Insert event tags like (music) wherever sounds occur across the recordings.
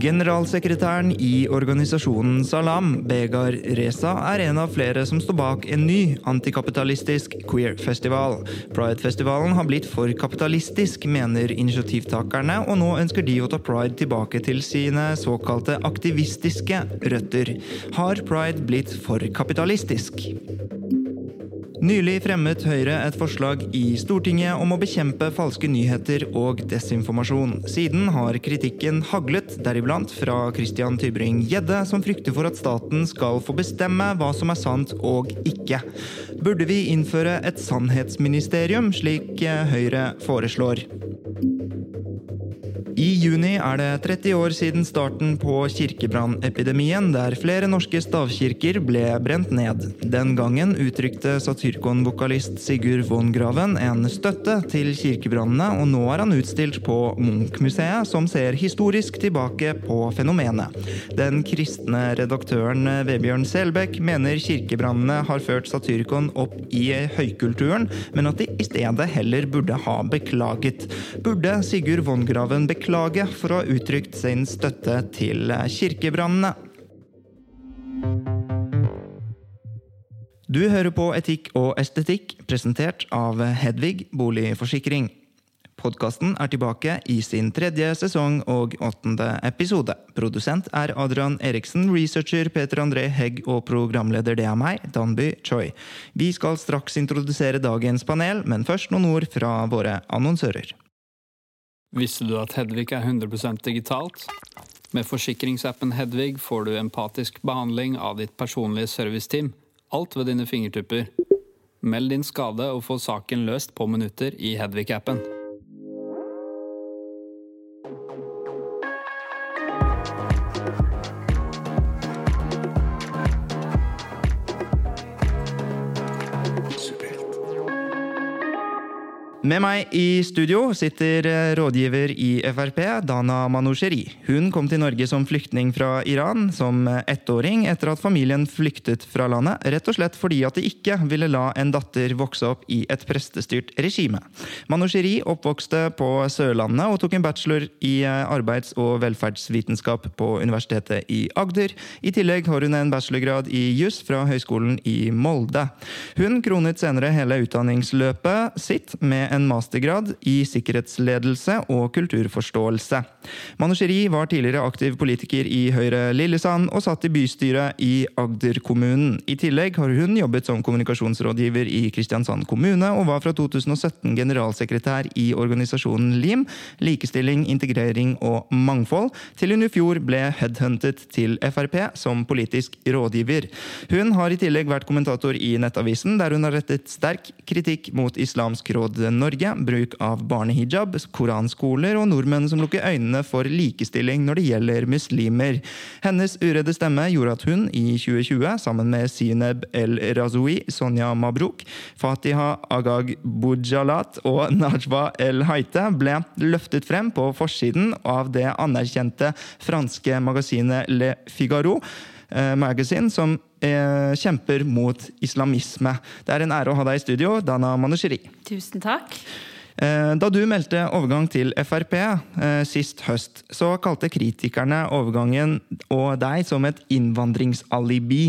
Generalsekretæren i organisasjonen Salam, Begar Reza, er en av flere som står bak en ny antikapitalistisk queer-festival. Pride-festivalen har blitt for kapitalistisk, mener initiativtakerne, og nå ønsker de å ta pride tilbake til sine såkalte aktivistiske røtter. Har pride blitt for kapitalistisk? Nylig fremmet Høyre et forslag i Stortinget om å bekjempe falske nyheter og desinformasjon. Siden har kritikken haglet, deriblant fra Christian Tybring-Gjedde, som frykter for at staten skal få bestemme hva som er sant og ikke. Burde vi innføre et sannhetsministerium, slik Høyre foreslår? I juni er det 30 år siden starten på kirkebrannepidemien, der flere norske stavkirker ble brent ned. Den gangen uttrykte Satyrkon-vokalist Sigurd von Graven en støtte til kirkebrannene, og nå er han utstilt på Munch-museet, som ser historisk tilbake på fenomenet. Den kristne redaktøren Vebjørn Selbekk mener kirkebrannene har ført Satyrkon opp i høykulturen, men at de i stedet heller burde ha beklaget. Burde Sigurd von Graven beklage for å ha uttrykt sin støtte til kirkebrannene. Du hører på Etikk og estetikk, presentert av Hedvig Boligforsikring. Podkasten er tilbake i sin tredje sesong og åttende episode. Produsent er Adrian Eriksen, researcher Peter André Hegg og programleder det er meg, Danby Choi. Vi skal straks introdusere dagens panel, men først noen ord fra våre annonsører. Visste du at Hedvig er 100 digitalt? Med forsikringsappen Hedvig får du empatisk behandling av ditt personlige serviceteam. Alt ved dine fingertupper. Meld din skade og få saken løst på minutter i Hedvig-appen. Med meg i studio sitter rådgiver i Frp, Dana Manusheri. Hun kom til Norge som flyktning fra Iran som ettåring etter at familien flyktet fra landet, rett og slett fordi at de ikke ville la en datter vokse opp i et prestestyrt regime. Manusheri oppvokste på Sørlandet og tok en bachelor i arbeids- og velferdsvitenskap på Universitetet i Agder. I tillegg har hun en bachelorgrad i juss fra Høgskolen i Molde. Hun kronet senere hele utdanningsløpet sitt med en mastergrad i sikkerhetsledelse og kulturforståelse. Manusjeri var tidligere aktiv politiker i Høyre Lillesand og satt i bystyret i Agder kommunen. I tillegg har hun jobbet som kommunikasjonsrådgiver i Kristiansand kommune, og var fra 2017 generalsekretær i organisasjonen LIM, likestilling, integrering og mangfold, til hun i fjor ble headhuntet til Frp som politisk rådgiver. Hun har i tillegg vært kommentator i Nettavisen, der hun har rettet sterk kritikk mot Islamsk råd Norge, bruk av barnehijab, koranskoler og nordmenn som lukker øynene for likestilling når det gjelder muslimer. Hennes uredde stemme gjorde at hun i 2020, sammen med Sineb El Razoui, Sonja Mabruk, Fatiha Agag Bujalat og Najwa El Haite, ble løftet frem på forsiden av det anerkjente franske magasinet Le Figaro. Magazine, som eh, kjemper mot islamisme. Det er en ære å ha deg i studio, Dana Manushiri. Tusen takk. Eh, da du meldte overgang til Frp eh, sist høst, så kalte kritikerne overgangen og deg som et innvandringsalibi.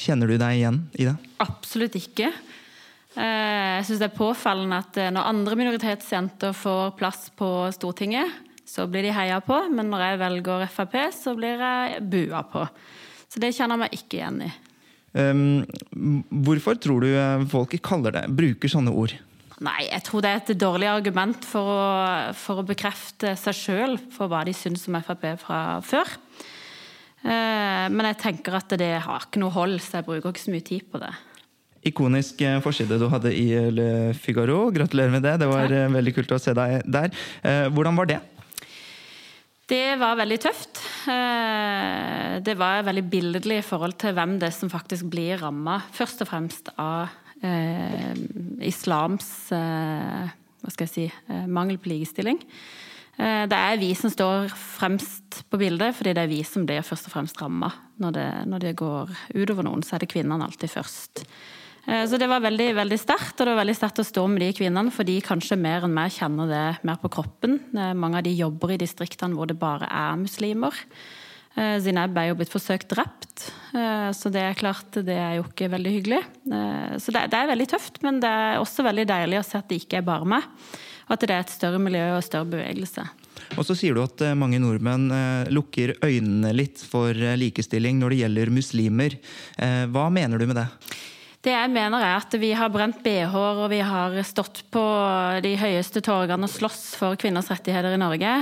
Kjenner du deg igjen i det? Absolutt ikke. Jeg syns det er påfallende at når andre minoritetsjenter får plass på Stortinget, så blir de heia på, men når jeg velger Frp, så blir jeg bua på. Så det kjenner jeg meg ikke igjen i. Um, hvorfor tror du folk kaller det, bruker sånne ord? Nei, jeg tror det er et dårlig argument for å, for å bekrefte seg sjøl for hva de syns om Frp fra før. Eh, men jeg tenker at det har ikke noe hold, så jeg bruker ikke så mye tid på det. Ikonisk eh, forside du hadde i Le Figaro. Gratulerer med det. Det var Takk. veldig kult å se deg der. Eh, hvordan var det? Det var veldig tøft. Det var veldig billedlig i forhold til hvem det er som faktisk blir ramma, først og fremst av eh, islams eh, hva skal jeg si, eh, mangel på likestilling. Det er vi som står fremst på bildet, fordi det er vi som blir først og fremst ramma. Når, når, det går utover noen, så er det kvinnene alltid først. Eh, så det var veldig veldig sterkt, og det var veldig sterkt å stå med de kvinnene, for de kanskje mer enn meg kjenner det mer på kroppen. Eh, mange av de jobber i distriktene hvor det bare er muslimer. Eh, Zineb er jo blitt forsøkt drept, så det er klart det er jo ikke veldig hyggelig. Så det er veldig tøft, men det er også veldig deilig å se at det ikke er bare meg. Og at det er et større miljø og større bevegelse. Og så sier du at mange nordmenn lukker øynene litt for likestilling når det gjelder muslimer. Hva mener du med det? Det jeg mener er at vi har brent bh-er og vi har stått på de høyeste torgene og slåss for kvinners rettigheter i Norge.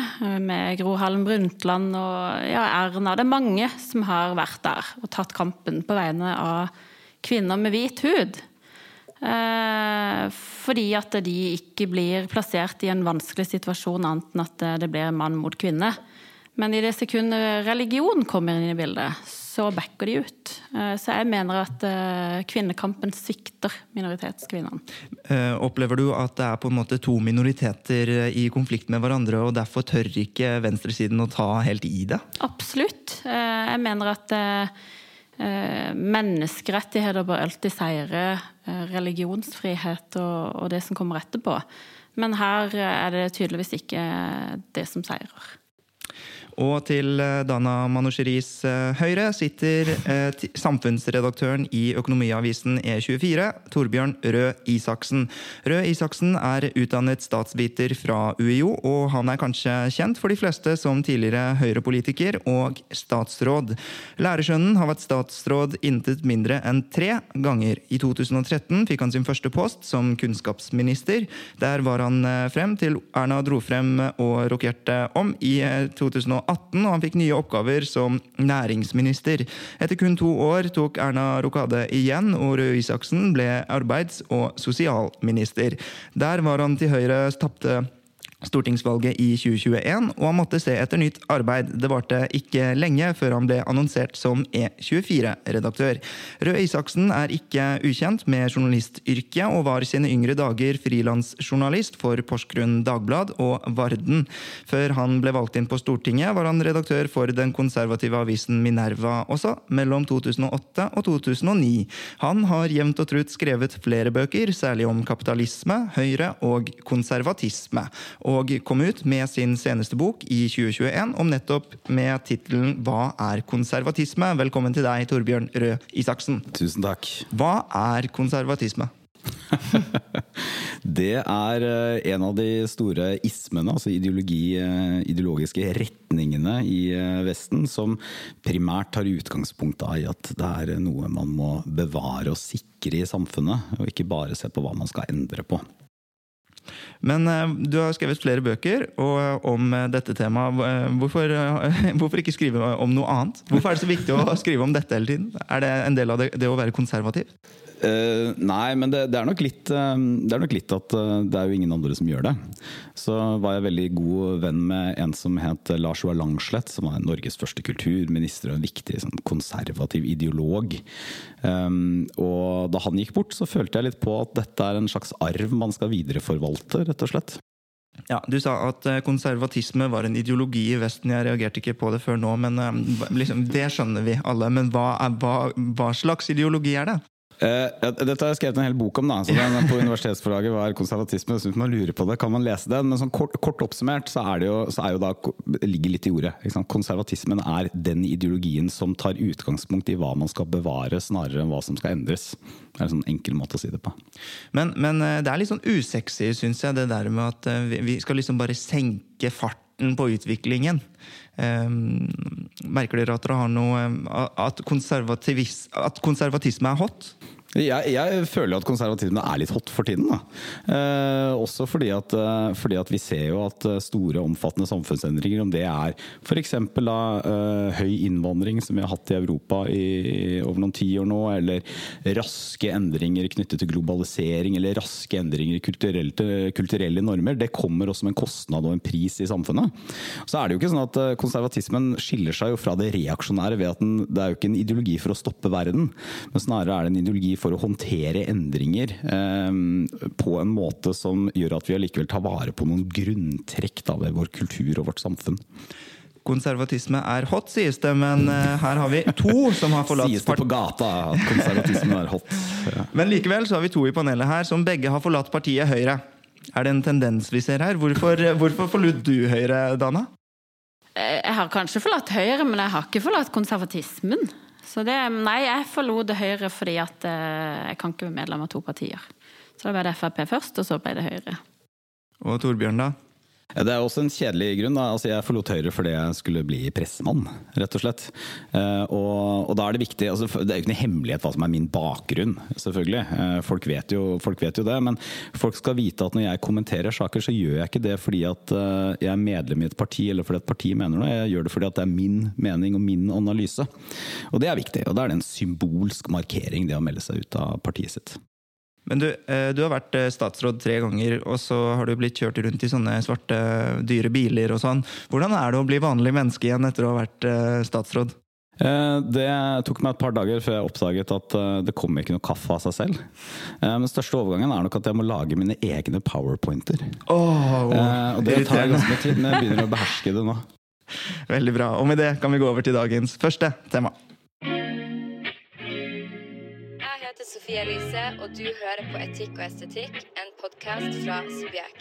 Med Gro Harlem Brundtland og ja, Erna. Det er mange som har vært der og tatt kampen på vegne av kvinner med hvit hud. Eh, fordi at de ikke blir plassert i en vanskelig situasjon annet enn at det blir mann mot kvinne. Men i det sekundet religion kommer inn i bildet, så backer de ut. Eh, så jeg mener at eh, kvinnekampen svikter minoritetskvinnene. Eh, opplever du at det er på en måte to minoriteter i konflikt med hverandre, og derfor tør ikke venstresiden å ta helt i det? Absolutt. Jeg mener at menneskerettigheter bør alltid seire religionsfrihet og det som kommer etterpå. Men her er det tydeligvis ikke det som seirer. Og til eh, Dana Manusheris eh, høyre sitter eh, samfunnsredaktøren i økonomiavisen E24, Torbjørn Røe Isaksen. Røe Isaksen er utdannet statsviter fra UiO, og han er kanskje kjent for de fleste som tidligere Høyre-politiker og statsråd. Lærersønnen har vært statsråd intet mindre enn tre ganger. I 2013 fikk han sin første post som kunnskapsminister. Der var han frem til Erna dro frem og rokerte om i 2018. 2018, og han fikk nye oppgaver som næringsminister. Etter kun to år tok Erna Rokade igjen, og Røe Isaksen ble arbeids- og sosialminister. Der var han til Høyres tapte stortingsvalget i 2021, og han måtte se etter nytt arbeid. Det varte ikke lenge før han ble annonsert som E24-redaktør. Røe Isaksen er ikke ukjent med journalistyrket, og var sine yngre dager frilansjournalist for Porsgrunn Dagblad og Varden. Før han ble valgt inn på Stortinget, var han redaktør for den konservative avisen Minerva også, mellom 2008 og 2009. Han har jevnt og trutt skrevet flere bøker, særlig om kapitalisme, Høyre og konservatisme og kom ut med sin seneste bok i 2021 om nettopp med tittelen 'Hva er konservatisme?'. Velkommen til deg, Torbjørn Røe Isaksen. Tusen takk. Hva er konservatisme? (laughs) det er eh, en av de store ismene, altså ideologi, eh, ideologiske retningene i eh, Vesten, som primært tar utgangspunkt i at det er noe man må bevare og sikre i samfunnet, og ikke bare se på hva man skal endre på. Men uh, du har skrevet flere bøker og, om uh, dette temaet. Hvorfor, (laughs) hvorfor, ikke skrive om noe annet? Hvorfor er det så viktig å (laughs) skrive om dette hele tiden? Er det en del av det, det å være konservativ? Uh, nei, men det, det, er litt, uh, det, er nok litt, at uh, det er jo ingen andre som gjør det. Så var jeg veldig god venn med en som het Lars Joar Langslett, som var Norges første kulturminister og en viktig sånn, konservativ ideolog. Um, og da han gikk bort, så følte jeg litt på at dette er en slags arv man skal videreforvalte, rett og slett. Ja, Du sa at konservatisme var en ideologi i Vesten. Jeg reagerte ikke på det før nå, men liksom, det skjønner vi alle. Men hva, er, hva, hva slags ideologi er det? Uh, dette har jeg skrevet en hel bok om. da, så den På universitetsforlaget var konservatisme. Hvis man lurer på det, kan man lese den. Men sånn kort, kort oppsummert så, er det jo, er jo da, ligger litt i ordet. Konservatismen er den ideologien som tar utgangspunkt i hva man skal bevare, snarere enn hva som skal endres. Det er en sånn enkel måte å si det på. Men, men eh, det er litt sånn usexy, syns jeg, det der med at eh, vi skal liksom bare senke farten på utviklingen. Um, merker dere at dere har noe At, konservatis, at konservatisme er hot? Jeg, jeg, føler at konservatisme er litt hot for tiden. Eh, også fordi at, eh, fordi at, vi ser jo at eh, store, omfattende samfunnsendringer, om det er f.eks. Eh, høy innvandring som vi har hatt i Europa i, over noen tiår nå, eller raske endringer knyttet til globalisering, eller raske endringer i kulturelle, kulturelle normer, det kommer også med en kostnad og en pris i samfunnet. Så er det jo ikke sånn at eh, konservatismen skiller seg jo fra det reaksjonære ved at den, det er jo ikke en ideologi for å stoppe verden, men snarere er det en ideologi for å håndtere endringer eh, på en måte som gjør at vi allikevel tar vare på noen grunntrekk da, ved vår kultur og vårt samfunn. Konservatisme er hot, sies det, men uh, her har vi to som har forlatt Sies det på gata at konservatisme er hot. Ja. (laughs) Men likevel så har vi to i panelet her som begge har forlatt partiet Høyre. Er det en tendens vi ser her? Hvorfor, hvorfor forlot du Høyre, Dana? Eh, jeg har kanskje forlatt Høyre, men jeg har ikke forlatt konservatismen. Så det, nei, jeg forlot Høyre fordi at uh, jeg kan ikke være medlem av to partier. Så da ble det Frp først, og så ble det Høyre. Og Torbjørn, da? Det er også en kjedelig grunn. Altså, jeg forlot Høyre fordi jeg skulle bli pressemann, rett og slett. Uh, og, og, da er det viktig altså, Det er jo ikke noe hemmelighet hva som er min bakgrunn, selvfølgelig. Uh, folk, vet jo, folk, vet jo, det. Men folk skal vite at når jeg kommenterer saker, så gjør jeg ikke det fordi at uh, jeg er medlem i et parti eller fordi et parti mener noe. Jeg gjør det fordi at det er min mening og min analyse. Og det er viktig. Og da er det en symbolsk markering, det å melde seg ut av partiet sitt. Men du, eh, du, har vært eh, statsråd tre ganger, og så har du blitt kjørt rundt i sånne svarte, dyre biler og sånn. Hvordan er det å bli vanlig menneske igjen etter å ha vært eh, statsråd? Det tok meg et par dager før jeg oppdaget at det kommer ikke noe kaffe av seg selv. Den største overgangen er nok at jeg må lage mine egne powerpointer. Oh, og det tar ganske mye tid, men jeg begynner å beherske det nå. (laughs) Veldig bra. Og med det kan vi gå over til dagens første tema. Sofie Elise, og du hører på Etikk og estetikk, en podkast fra Subjekt.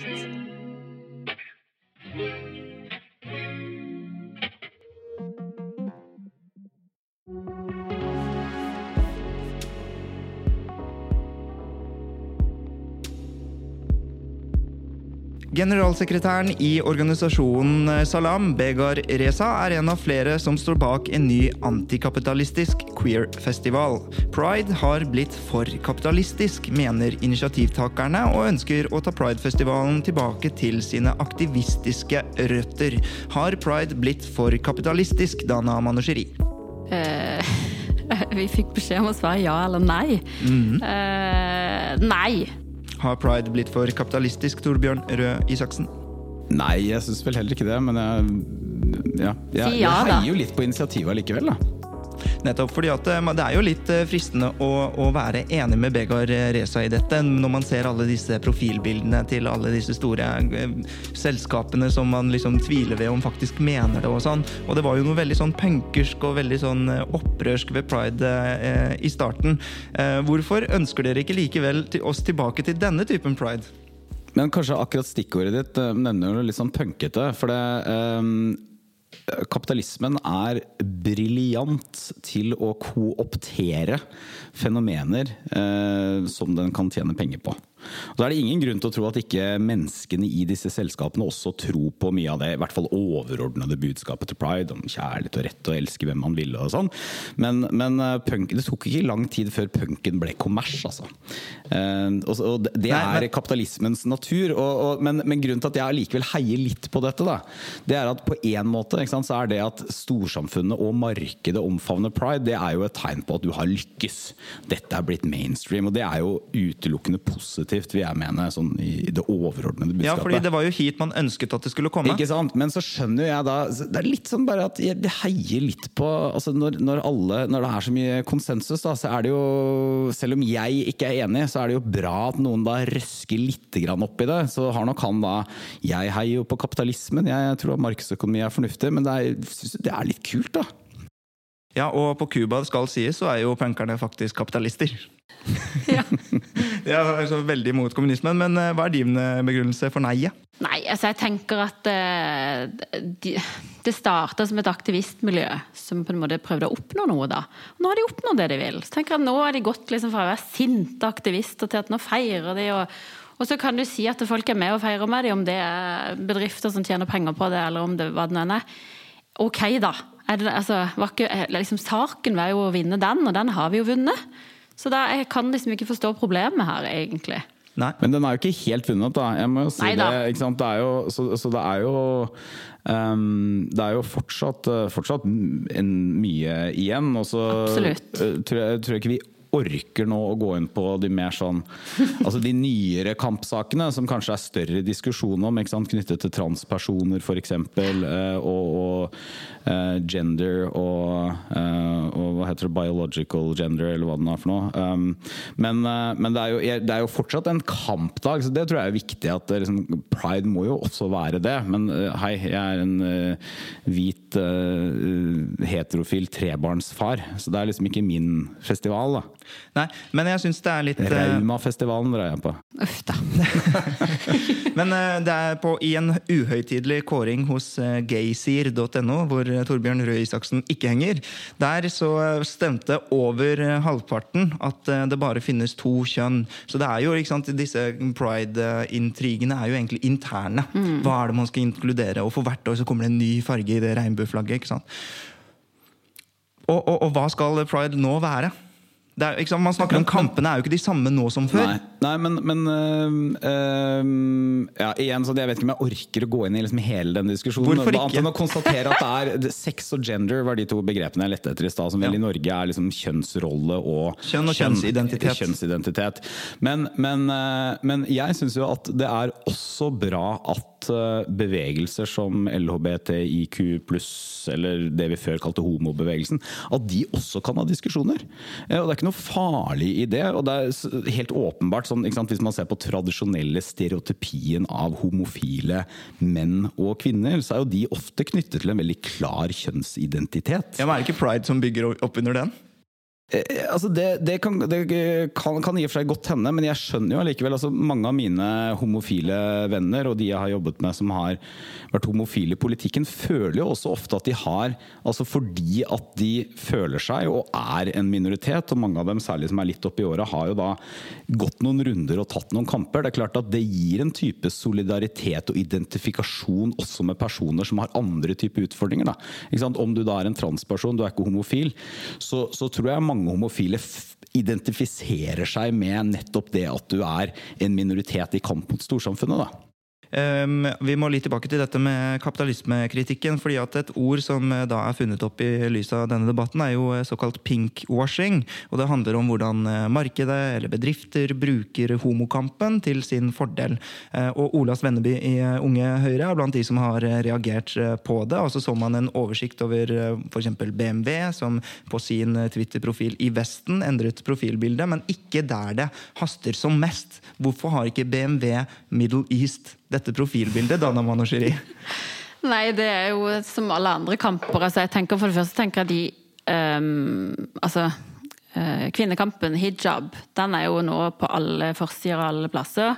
Generalsekretæren i organisasjonen Salam, Begar Reza, er en av flere som står bak en ny antikapitalistisk queer-festival. Pride har blitt for kapitalistisk, mener initiativtakerne, og ønsker å ta Pride-festivalen tilbake til sine aktivistiske røtter. Har Pride blitt for kapitalistisk, Dana Manusheri? Uh, (laughs) vi fikk beskjed om å svare ja eller nei. Mm. Uh, nei. Har pride blitt for kapitalistisk, Torbjørn Røe Isaksen? Nei, jeg syns vel heller ikke det, men jeg, ja, jeg, jeg heier jo litt på initiativet likevel, da. Nettopp fordi at eh, det er jo litt eh, fristende å, å være enig med Begar Reza i dette, når man ser alle disse profilbildene til alle disse store eh, selskapene som man liksom tviler ved om faktisk mener det og sånn. Og det var jo noe veldig sånn punkersk og veldig sånn opprørsk ved pride eh, i starten. Eh, hvorfor ønsker dere ikke likevel til oss tilbake til denne typen pride? Men kanskje akkurat stikkordet ditt nevner jo litt sånn punkete. For det, um, kapitalismen er briljant til å kooptere fenomener eh, som den kan tjene penger på. Og Da er det ingen grunn til å tro at ikke menneskene i disse selskapene også tror på mye av det i hvert fall overordnede budskapet til Pride, om kjærlighet og rett og elske hvem man ville og sånn. Men, men eh, punk, det tok ikke lang tid før punken ble kommers, altså. Eh, og, og det er kapitalismens natur. Og, og, men, men, grunnen til at jeg allikevel heier litt på dette, da, det er at på én måte sant, så er det at storsamfunnet og markedet omfavner pride, det er jo et tegn på at du har lykkes. Dette er blitt mainstream, og det er jo utelukkende positivt positivt, vil jeg mene, sånn i det overordnede budskapet. Ja, fordi det var jo hit man ønsket at det skulle komme. Ikke sant? Men så skjønner jeg da Det er litt sånn bare at jeg heier litt på altså når, når, alle, når det er så mye konsensus, da, så er det jo Selv om jeg ikke er enig, så er det jo bra at noen da røsker litt opp i det. Så har nok han da Jeg heier jo på kapitalismen, jeg tror markedsøkonomi er fornuftig, men det er, det er litt kult, da. Ja, og på Cuba, skal sies, så er jo punkerne faktisk kapitalister. (laughs) (laughs) ja. Jeg er så veldig imot kommunismen, men eh, hva er din eh, begrunnelse for nei? Nei, altså jeg tenker at uh, de, det starta som et aktivistmiljø som på en måte prøvde å oppnå noe. da. Og nå har de oppnådd det de vil. Så tenker jeg at Nå har de gått liksom fra å være sinte aktivister til at nå feirer de. Og, og så kan du si at folk er med og feirer med dem, om det er bedrifter som tjener penger på det, eller om det hva det nå er. Ok, da. Er det, altså, var ikke, liksom, saken var jo å vinne den, og den har vi jo vunnet. Så da, jeg kan liksom ikke forstå problemet her, egentlig. Nei. Men den er jo ikke helt vunnet, da. Jeg må jo si Neida. det. Ikke sant? det er jo, så, så det er jo um, Det er jo fortsatt, fortsatt en, mye igjen. Og så Absolutt. eh, tror jeg, tror jeg ikke vi orker nå å gå inn på de mer sånn Altså de nyere kampsakene som kanskje er større diskusjon om, knyttet til transpersoner f.eks. Og, og eh, gender og, eh, og hva heter det, biological gender, eller hva det er for noe. Um, men eh, men det, er jo, det er jo fortsatt en kampdag, så det tror jeg er viktig. at det, liksom, Pride må jo også være det. Men eh, hei, jeg er en eh, hvit eh, heterofil trebarnsfar, så det er liksom ikke min festival. da. Nei, men jeg syns det er litt eh, Raumafestivalen drar jeg på. Uff da. (laughs) Men eh, det er på, i en uhøytidelig kåring hos eh, gaysir.no, hvor Torbjørn Røe Isaksen ikke henger, der så stemte over halvparten at det bare finnes to kjønn. Så det er jo, ikke sant, disse pride-intrigene er jo egentlig interne. Hva er det man skal inkludere? Og for hvert år så kommer det en ny farge i det regnbueflagget. ikke sant? Og, og, og hva skal pride nå være? Er, sant? Man snakker om Kampene er jo ikke de samme nå som før. Nei, nei men, men øh, øh, ja, igjen, så Jeg vet ikke om jeg orker å gå inn i liksom hele den diskusjonen. Hvorfor Annet ikke? enn å konstatere at det er Sex og gender var de to begrepene jeg lette etter i stad. Som vel Ja. i Norge er liksom kjønnsrolle og Kjønn og kjønnsidentitet. kjønnsidentitet. Men, men, øh, men jeg syns jo at det er også bra at øh, bevegelser som LHBTIQ pluss, eller det vi før kalte homobevegelsen, at de også kan ha diskusjoner. Eh, Og det er ikke noe farlig i det. Og det er helt åpenbart sånn, Hvis man ser på tradisjonelle stereotypien av homofile menn og kvinner, så er jo de ofte knyttet til en veldig klar kjønnsidentitet. Ja, men Er det ikke pride som bygger opp under den? Eh, altså det, det, kan, det kan, kan i og for seg godt hende, men jeg skjønner jo allikevel altså Mange av mine homofile venner og de jeg har jobbet med som har vært homofile i politikken, føler jo også ofte at de har altså Fordi at de føler seg og er en minoritet, og mange av dem særlig som er litt oppi åra, har jo da gått noen runder og tatt noen kamper. Det er klart at det gir en type solidaritet og identifikasjon også med personer som har andre typer utfordringer. Om du da er en transperson, du er ikke homofil, så, så tror jeg mange homofile f identifiserer seg med nettopp det at du er en minoritet i kamp mot storsamfunnet. da. Um, vi må litt tilbake til dette med kapitalismekritikken. fordi at Et ord som eh, da er funnet opp i lys av denne debatten, er jo eh, såkalt pinkwashing. og Det handler om hvordan eh, markedet eller bedrifter bruker homokampen til sin fordel. Og Olas Venneby i Unge Høyre er blant de som har reagert på det. og Så så man en oversikt over f.eks. BMW, som på sin Twitter-profil i Vesten endret profilbildet, men ikke der det haster som mest. Hvorfor har ikke BMW Middle East dette profilbildet, Dana Manoshiri? Nei, det er jo som alle andre kamper. Altså, jeg tenker For det første tenker jeg de um, Altså, eh, kvinnekampen, hijab, den er jo nå på alle forsider og alle plasser.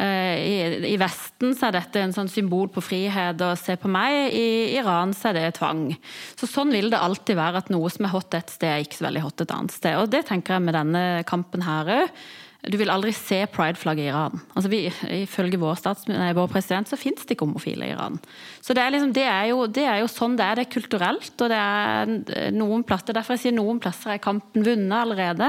Eh, I, I Vesten så er dette en sånn symbol på frihet og se på meg. I Iran så er det tvang. Så Sånn vil det alltid være at noe som er hot et sted, er ikke så veldig hot et annet sted. Og det tenker jeg med denne kampen her òg. Du vil aldri se prideflagget i Iran. Altså vi, Ifølge vår, stats, nei, vår president så fins det ikke homofile i Iran. Så det er, liksom, det, er jo, det er jo sånn det er. Det er kulturelt. og det er noen plasser, Derfor jeg sier noen plasser er kampen vunnet allerede.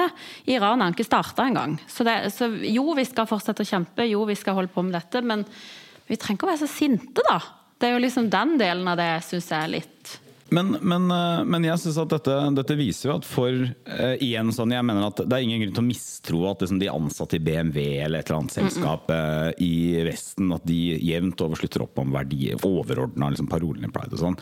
Iran har ikke starta engang. Så, det, så jo, vi skal fortsette å kjempe, jo, vi skal holde på med dette, men vi trenger ikke å være så sinte, da. Det er jo liksom den delen av det jeg syns er litt Men, men, eh, men jeg synes at dette, dette viser jo at for uh, igjen sånn, jeg mener at Det er ingen grunn til å mistro at liksom, de ansatte i BMW eller et eller annet selskap eh, i Vesten at de jevnt over slutter opp om verdier, overordna liksom, parolen i Pride og sånn.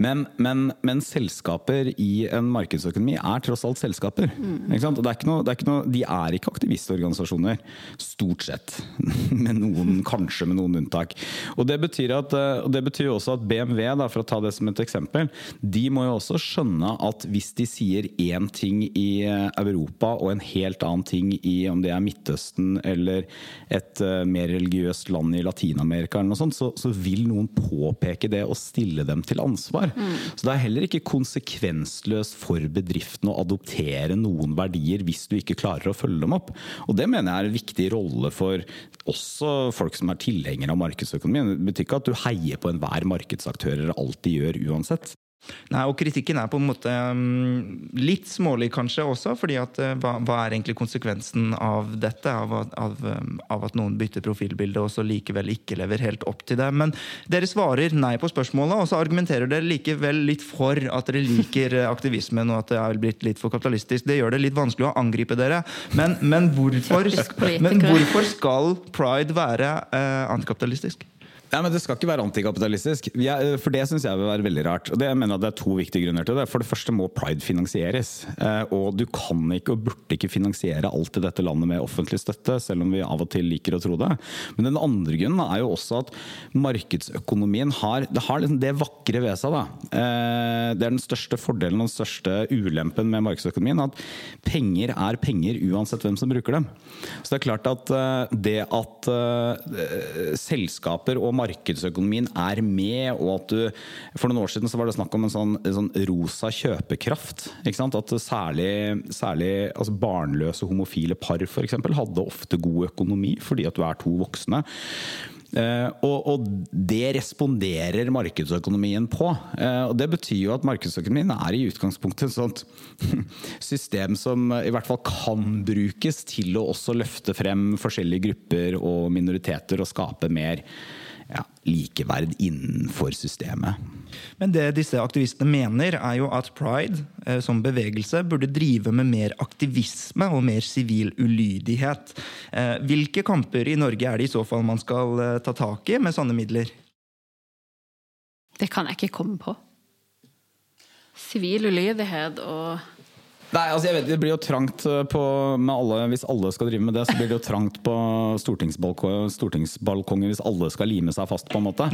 Men, men, men selskaper i en markedsøkonomi er tross alt selskaper. Det er noe, er noe, de er ikke aktivistorganisasjoner, stort sett. (laughs) med noen, kanskje med noen unntak. Og det betyr, at, det betyr også at BMW, da, for å ta det som et eksempel, de må jo også skjønne at hvis de sier én ting i eh, Europa og en helt annen ting i om det er Midtøsten eller et eh, mer religiøst land i Latin-Amerika, eller noe sånt, så, så vil noen påpeke det og stille dem til ansvar. Så det er heller ikke konsekvensløst for bedriften å adoptere noen verdier hvis du ikke klarer å følge dem opp. Og det mener jeg er en viktig rolle for også folk som er tilhengere av markedsøkonomien. Det betyr ikke at du heier på enhver markedsaktør eller alt de gjør uansett. Nei, og kritikken er på en måte um, litt smålig kanskje også, fordi at uh, hva, hva, er egentlig konsekvensen av dette? Av, av, um, av, at noen bytter profilbilde og så likevel ikke lever helt opp til det. Men dere svarer nei på spørsmålet, og så argumenterer dere likevel litt for at dere liker uh, aktivismen og at det er blitt litt for kapitalistisk. Det gjør det litt vanskelig å angripe dere. Men, men, hvorfor, men hvorfor, skal pride være uh, antikapitalistisk? Ja, men Det skal ikke være antikapitalistisk. For det syns jeg vil være veldig rart. Og det jeg mener at det er to viktige grunner til det. For det første må pride finansieres. Eh, og du kan ikke og burde ikke finansiere alt i dette landet med offentlig støtte, selv om vi av og til liker å tro det. Men den andre grunnen er jo også at markedsøkonomien har det, har liksom det vakre ved seg. Da. Eh, det er den største fordelen og den største ulempen med markedsøkonomien. At penger er penger uansett hvem som bruker dem. Så det er klart at eh, det at selskaper og markedsøkonomien markedsøkonomien er med, og at du For noen år siden så var det snakk om en sånn, en sånn rosa kjøpekraft. At særlig, særlig altså barnløse homofile par eksempel, hadde ofte god økonomi fordi at du er to voksne. Uh, og, og, det responderer markedsøkonomien på. Uh, og Det betyr jo at markedsøkonomien er i utgangspunktet et sånt (laughs) system som i hvert fall kan brukes til å også løfte frem forskjellige grupper og minoriteter og skape mer ja, likeverd innenfor systemet. Men det disse aktivistene mener, er jo at pride eh, som bevegelse burde drive med mer aktivisme og mer sivil ulydighet. Eh, hvilke kamper i Norge er det i så fall man skal eh, ta tak i med sånne midler? Det kan jeg ikke komme på. Sivil ulydighet og Nei, altså jeg vet, Det blir jo trangt eh, på, med alle, Hvis alle skal drive med det, så blir det jo trangt på stortingsbalkongen hvis alle skal lime seg fast, på en måte.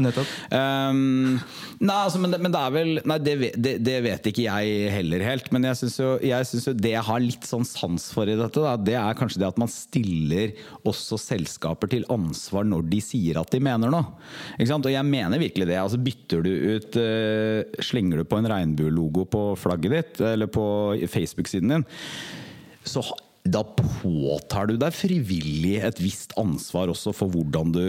Um, nei, altså, men, men, det er vel Nei, det, det, det, vet ikke jeg heller helt. Men jeg syns jo, jo, det jeg har litt sånn sans for i dette, da, det er kanskje det at man stiller også selskaper til ansvar når de sier at de mener noe. Ikke sant? Og jeg mener virkelig det. Altså Bytter du ut uh, Slenger du på en regnbuelogo på flagget ditt, eller på Facebook Facebook-siden din, så da påtar du deg frivillig et visst ansvar også for hvordan du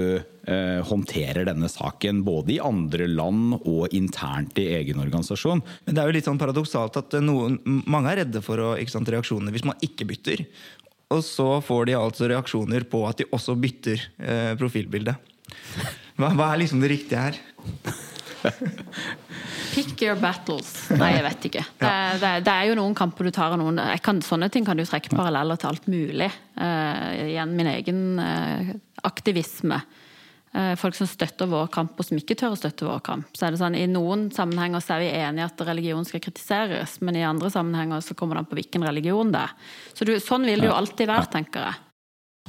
eh, håndterer denne saken. Både i andre land og internt i egen organisasjon. Men det er jo litt sånn paradoksalt at noen, mange er redde for reaksjoner hvis man ikke bytter. Og så får de altså reaksjoner på at de også bytter eh, profilbilde. Hva, hva er liksom det riktige her? (laughs) Pick your battles. Nei, jeg vet ikke. Det, det, det, er jo noen kamper du tar, og noen kan, Sånne ting kan du trekke paralleller til alt mulig. Uh, igjen min egen uh, aktivisme. Uh, folk som støtter vår kamp, og som ikke tør å støtte vår kamp. Så er det sånn, I noen sammenhenger så er vi enige at religion skal kritiseres, men i andre sammenhenger så kommer det an på hvilken religion det er. Så du, sånn vil det jo alltid være, tenker jeg.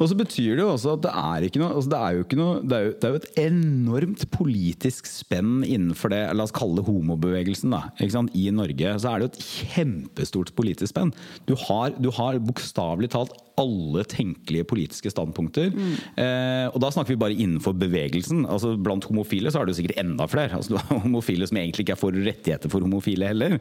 Og så betyr det jo også at det er ikke noe, altså det er jo ikke noe det er jo, det er jo, et enormt politisk spenn innenfor det, la oss kalle det homobevegelsen, da. I Norge så er det jo et kjempestort politisk spenn. Du har, du har bokstavelig talt alle tenkelige politiske standpunkter. Mm. Eh, og da snakker vi bare innenfor bevegelsen. Altså Blant homofile så er det jo sikkert enda flere. Altså, du har homofile som egentlig ikke er for rettigheter for homofile heller.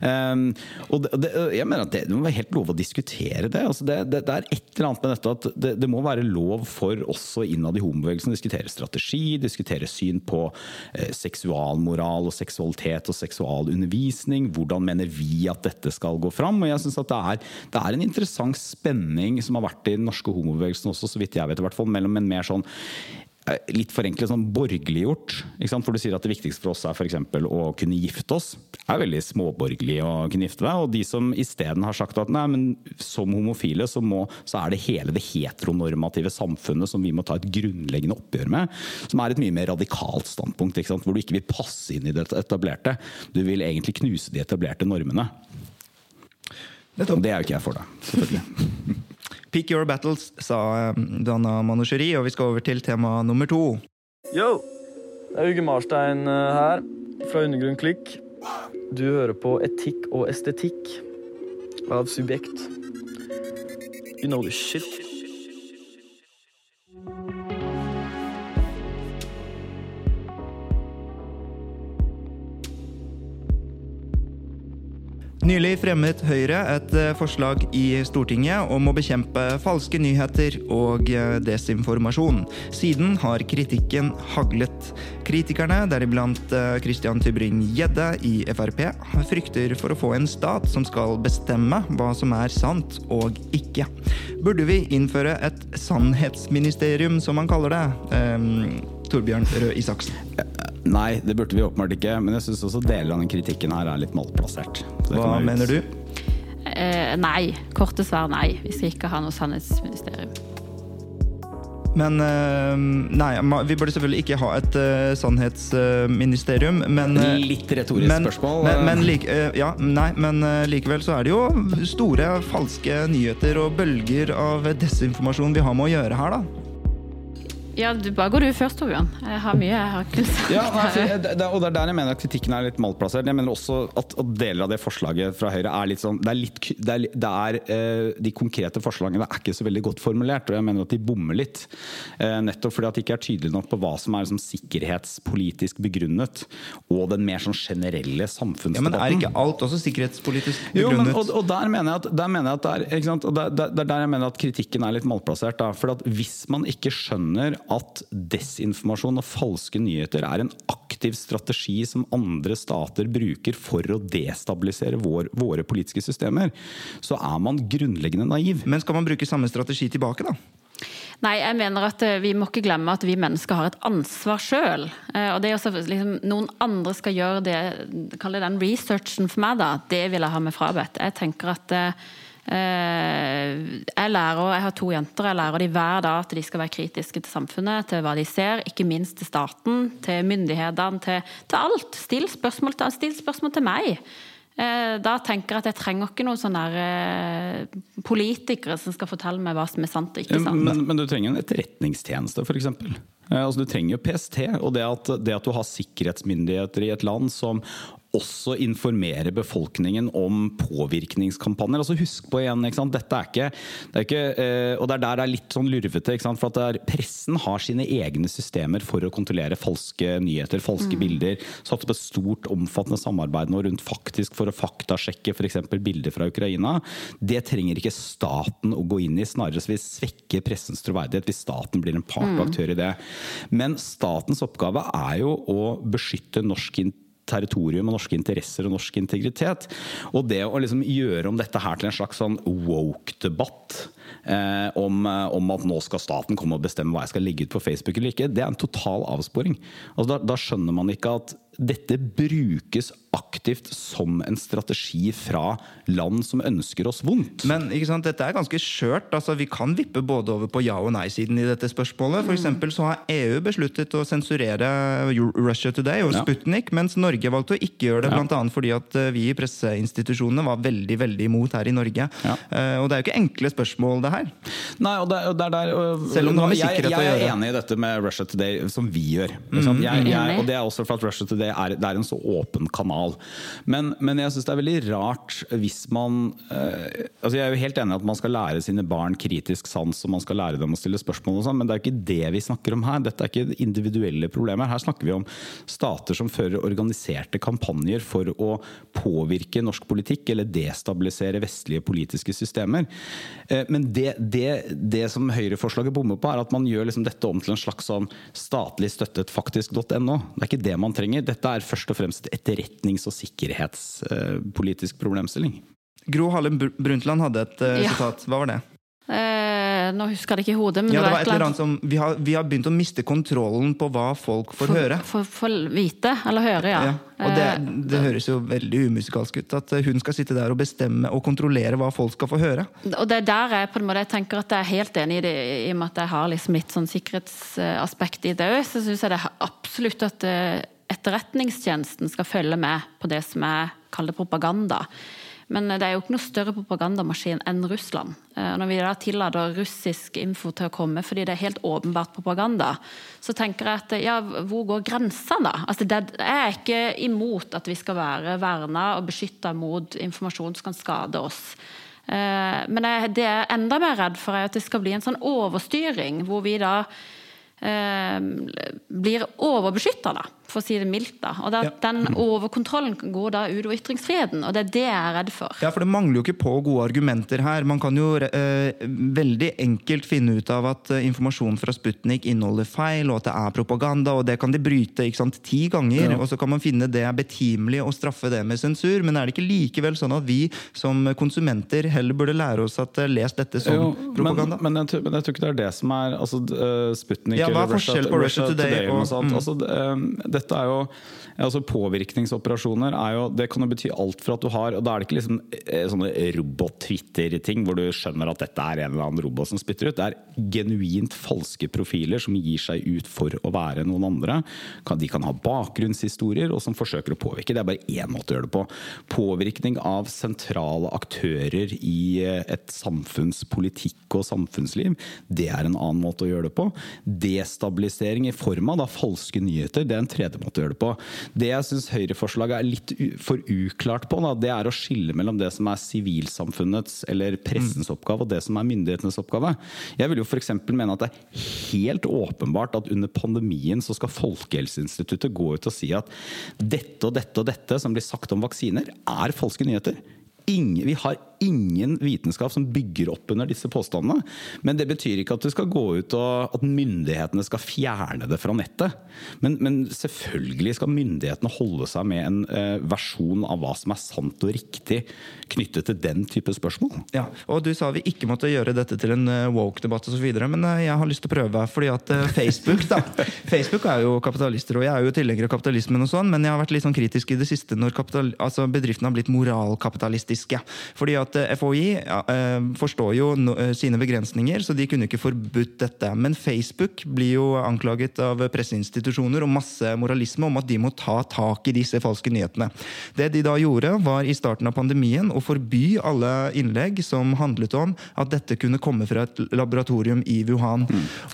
Eh, og det, det, jeg mener at det, det, må være helt lov å diskutere det. Altså, det, det, er et eller annet med dette at det, må være lov for også innad i homobevegelsen å diskutere strategi, diskutere syn på eh, seksualmoral og seksualitet og seksualundervisning. Hvordan mener vi at dette skal gå fram? Og jeg synes at det er, det er en interessant spenning utvikling som har vært i den norske homobevegelsen også, så vidt jeg vet, i hvert fall, mellom en mer sånn eh, litt forenklet sånn borgerliggjort. For du sier at det viktigste for oss er f.eks. å kunne gifte oss. Det er veldig småborgerlig å kunne gifte deg. Og de som isteden har sagt at nei, men som homofile så, må, så er det hele det heteronormative samfunnet som vi må ta et grunnleggende oppgjør med. Som er et mye mer radikalt standpunkt. Hvor du ikke vil passe inn i det etablerte. Du vil egentlig knuse de etablerte normene. Det er jo ikke jeg for, da. Selvfølgelig. (laughs) Pick your battles, sa um, Dana Manusheri, og vi skal over til tema nummer to. Yo! Det er Uge Marstein eh, her, fra Undergrunn Klikk. Du hører på Etikk og estetikk av Subjekt. You know the shit. Nylig fremmet Høyre et eh, forslag i Stortinget om å bekjempe falske nyheter og eh, desinformasjon. Siden har kritikken haglet. Kritikerne, deriblant eh, Christian Tybring-Gjedde i Frp, frykter for å få en stat som skal bestemme hva som er sant og ikke. Burde vi innføre et sannhetsministerium, som man kaller det? Um, Torbjørn Røe Isaksen. Nei, det burde vi åpenbart ikke. Men jeg syns også deler av den kritikken her er litt malplassert. Hva mener du? Eh, nei. Korte svar nei. Vi skal ikke ha noe sannhetsministerium. Men eh, Nei, vi burde selvfølgelig ikke ha et eh, sannhetsministerium, men eh, Litt retorisk men, spørsmål. Men, men, like, ja, nei, men likevel så er det jo store falske nyheter og bølger av desinformasjon vi har med å gjøre her, da. Ja, du, bare går du først, Torbjørn. Jeg har mye jeg har kunnet. Ja, og det er der jeg mener at kritikken er litt malplassert. Jeg mener også at, at deler av det forslaget fra Høyre er litt sånn Det er, litt, det er, det er eh, De konkrete forslagene er ikke så veldig godt formulert, og jeg mener at de bommer litt. Eh, nettopp fordi at det ikke er tydelig nok på hva som er liksom, sikkerhetspolitisk begrunnet, og den mer sånn generelle samfunnsdebatten. Ja, Men er ikke alt også sikkerhetspolitisk Jo, men, begrunnet? og, og der mener jeg at, der mener jeg at det er, ikke sant? Og det, det, det der jeg mener at kritikken er litt malplassert. Da. For at hvis man ikke skjønner at desinformasjon og falske nyheter er en aktiv strategi som andre stater bruker for å destabilisere vår, våre politiske systemer, så er man grunnleggende naiv. Men skal man bruke samme strategi tilbake, da? Nei, jeg mener at eh, vi må ikke glemme at vi mennesker har et ansvar sjøl. Og det er også liksom, noen andre skal gjøre det, kall det den researchen for meg, da. Det vil jeg ha med frabedt. Jeg tenker at eh, jeg lærer, jeg har to jenter, jeg lærer de hver dag at de skal være kritiske til samfunnet, til hva de ser, ikke minst til staten, til myndighetene, til, til alt. Still spørsmål, til- still spørsmål til meg. Eh, Da tenker jeg at jeg trenger ikke noen sånne eh, politikere som skal fortelle meg hva som er sant og ikke sant. Men, men du trenger en etterretningstjeneste, f.eks. Altså, du trenger jo PST. Og det at, det at du har sikkerhetsmyndigheter i et land som også informere befolkningen om påvirkningskampanjer. Altså Husk på igjen, ikke sant? dette er ikke, det er ikke eh, Og det er der det er litt sånn lurvete. Ikke sant? For at det Pressen har sine egne systemer for å kontrollere falske nyheter, falske bilder. Satt opp et stort, omfattende samarbeid nå rundt faktisk for å faktasjekke f.eks. bilder fra Ukraina. Det trenger ikke staten å gå inn i. Snarere så vil svekke pressens troverdighet hvis staten blir en part og aktør i det. Men statens oppgave er jo å beskytte norsk in- territorium og norske interesser og norsk integritet. Og det å liksom gjøre om dette her til en slags sånn woke-debatt eh, om, eh, om at nå skal staten komme og bestemme hva jeg skal legge ut på Facebook eller ikke, det er en total avsporing. Altså, da, da skjønner man ikke at dette brukes aktivt som en strategi fra land som ønsker oss vondt. Men ikke sant, dette er ganske skjørt. Altså, vi kan vippe både over på ja- og nei-siden i dette spørsmålet. For eksempel så har EU besluttet å sensurere Russia Today og Ja. Sputnik, mens Norge valgte å ikke gjøre det. Ja. Blant annet fordi at eh, vi i presseinstitusjonene var veldig veldig imot her i Norge. Ja. Eh, Og det er jo ikke enkle spørsmål, det her. Nei, og det, og det er der og- Selv om det har med jeg, sikkerhet å gjøre. jeg er enig i dette med Russia Today, som vi gjør. Mm. Jeg, jeg, og det er også for at Russia Today er, det er en så åpen kanal. Men, men jeg syns det er veldig rart hvis man eh, altså Jeg er jo helt enig i at man skal lære sine barn kritisk sans, og man skal lære dem å stille spørsmål, og sånn, men det er jo ikke det vi snakker om her. Dette er ikke individuelle problemer. Her snakker vi om stater som fører organiserte kampanjer for å påvirke norsk politikk eller destabilisere vestlige politiske systemer. Eh, Men det, det, det som Høyre-forslaget bommer på, er at man gjør liksom dette om til en slags sånn statlig støttet faktisk.no. Det er ikke det man trenger. Dette er først og fremst et etterretnings- og sikkerhetspolitisk problemstilling. Gro Harlem Brundtland hadde et uh, Ja. sitat. Hva var det? Eh, nå husker jeg det ikke i hodet, men Ja, det var et eller annet som vi har, vi har begynt å miste kontrollen på hva folk får høre. For, for vite, eller høre, ja. Ja, og det, Eh, det høres jo veldig umusikalsk ut. At hun skal sitte der og bestemme og kontrollere hva folk skal få høre. Og det er der jeg på en måte jeg tenker at jeg er helt enig i det, i og med at jeg har liksom litt sånn sikkerhetsaspekt i det òg. Så syns jeg det er absolutt at eh, Etterretningstjenesten skal følge med på det som jeg kaller propaganda. Men det er jo ikke noe større propagandamaskin enn Russland. Eh, Når vi da tillater russisk info til å komme fordi det er helt åpenbart propaganda, så tenker jeg at ja, hvor går grensa da? Altså, jeg er ikke imot at vi skal være verna og beskytta mot informasjon som kan skade oss. Eh, Men det jeg er enda mer redd for, er at det skal bli en sånn overstyring, hvor vi da eh, blir overbeskytta, da. For å si det mildt. da. Og da, Ja. Den overkontrollen går da utover ytringsfriheten, og det er det jeg er redd for. Ja, for det mangler jo ikke på gode argumenter her. Man kan jo eh, veldig enkelt finne ut av at eh, informasjon fra Sputnik inneholder feil, og at det er propaganda, og det kan de bryte ikke sant, ti ganger. Og så kan man finne det er betimelig å straffe det med sensur. Men er det ikke likevel sånn at vi som konsumenter heller burde lære oss at eh, les dette som Jo, propaganda? Men, men, jeg, men jeg tror ikke det er det som er altså, eh, Sputnik Ja, hva er eller Russia, forskjell på Russia Today og, og- sånt. mm. Altså, d- eh, dette er jo altså Påvirkningsoperasjoner er jo Det kan jo bety alt for at du har Og da er det ikke liksom eh, sånne robot-Twitter-ting hvor du skjønner at dette er en eller annen robot som spytter ut. Det er genuint falske profiler som gir seg ut for å være noen andre. De kan ha bakgrunnshistorier og som forsøker å påvirke. Det er bare én måte å gjøre det på. Påvirkning av sentrale aktører i eh, et samfunns politikk og samfunnsliv, det er en annen måte å gjøre det på. Destabilisering i form av da, falske nyheter, det er en tredje måte å gjøre det på. Det jeg syns Høyre-forslaget er litt for uklart på, da, det er å skille mellom det som er sivilsamfunnets eller pressens oppgave og det som er myndighetenes oppgave. Jeg vil jo f.eks. mene at det er helt åpenbart at under pandemien så skal Folkehelseinstituttet gå ut og si at dette og dette og dette som blir sagt om vaksiner, er falske nyheter. Ingen, vi har ingen vitenskap som bygger opp under disse påstandene. Men det betyr ikke at du skal gå ut og at myndighetene skal fjerne det fra nettet. Men, men selvfølgelig skal myndighetene holde seg med en eh, versjon av hva som er sant og riktig knyttet til den type spørsmål. Ja, og Du sa vi ikke måtte gjøre dette til en eh, woke-debatt, videre, men eh, jeg har lyst til å prøve. fordi at eh, Facebook da, (laughs) Facebook er jo kapitalister, og jeg er jo tilhenger av kapitalismen, og sånn, men jeg har vært litt sånn kritisk i det siste når altså bedriftene har blitt moralkapitalistiske. Fordi at eh, FHI eh, forstår jo eh, sine begrensninger, så de kunne ikke forbudt dette. Men Facebook blir jo anklaget av presseinstitusjoner og masse moralisme om at de må ta tak i disse falske nyhetene. Det de da gjorde, var i starten av pandemien å forby alle innlegg som handlet om at dette kunne komme fra et laboratorium i Wuhan.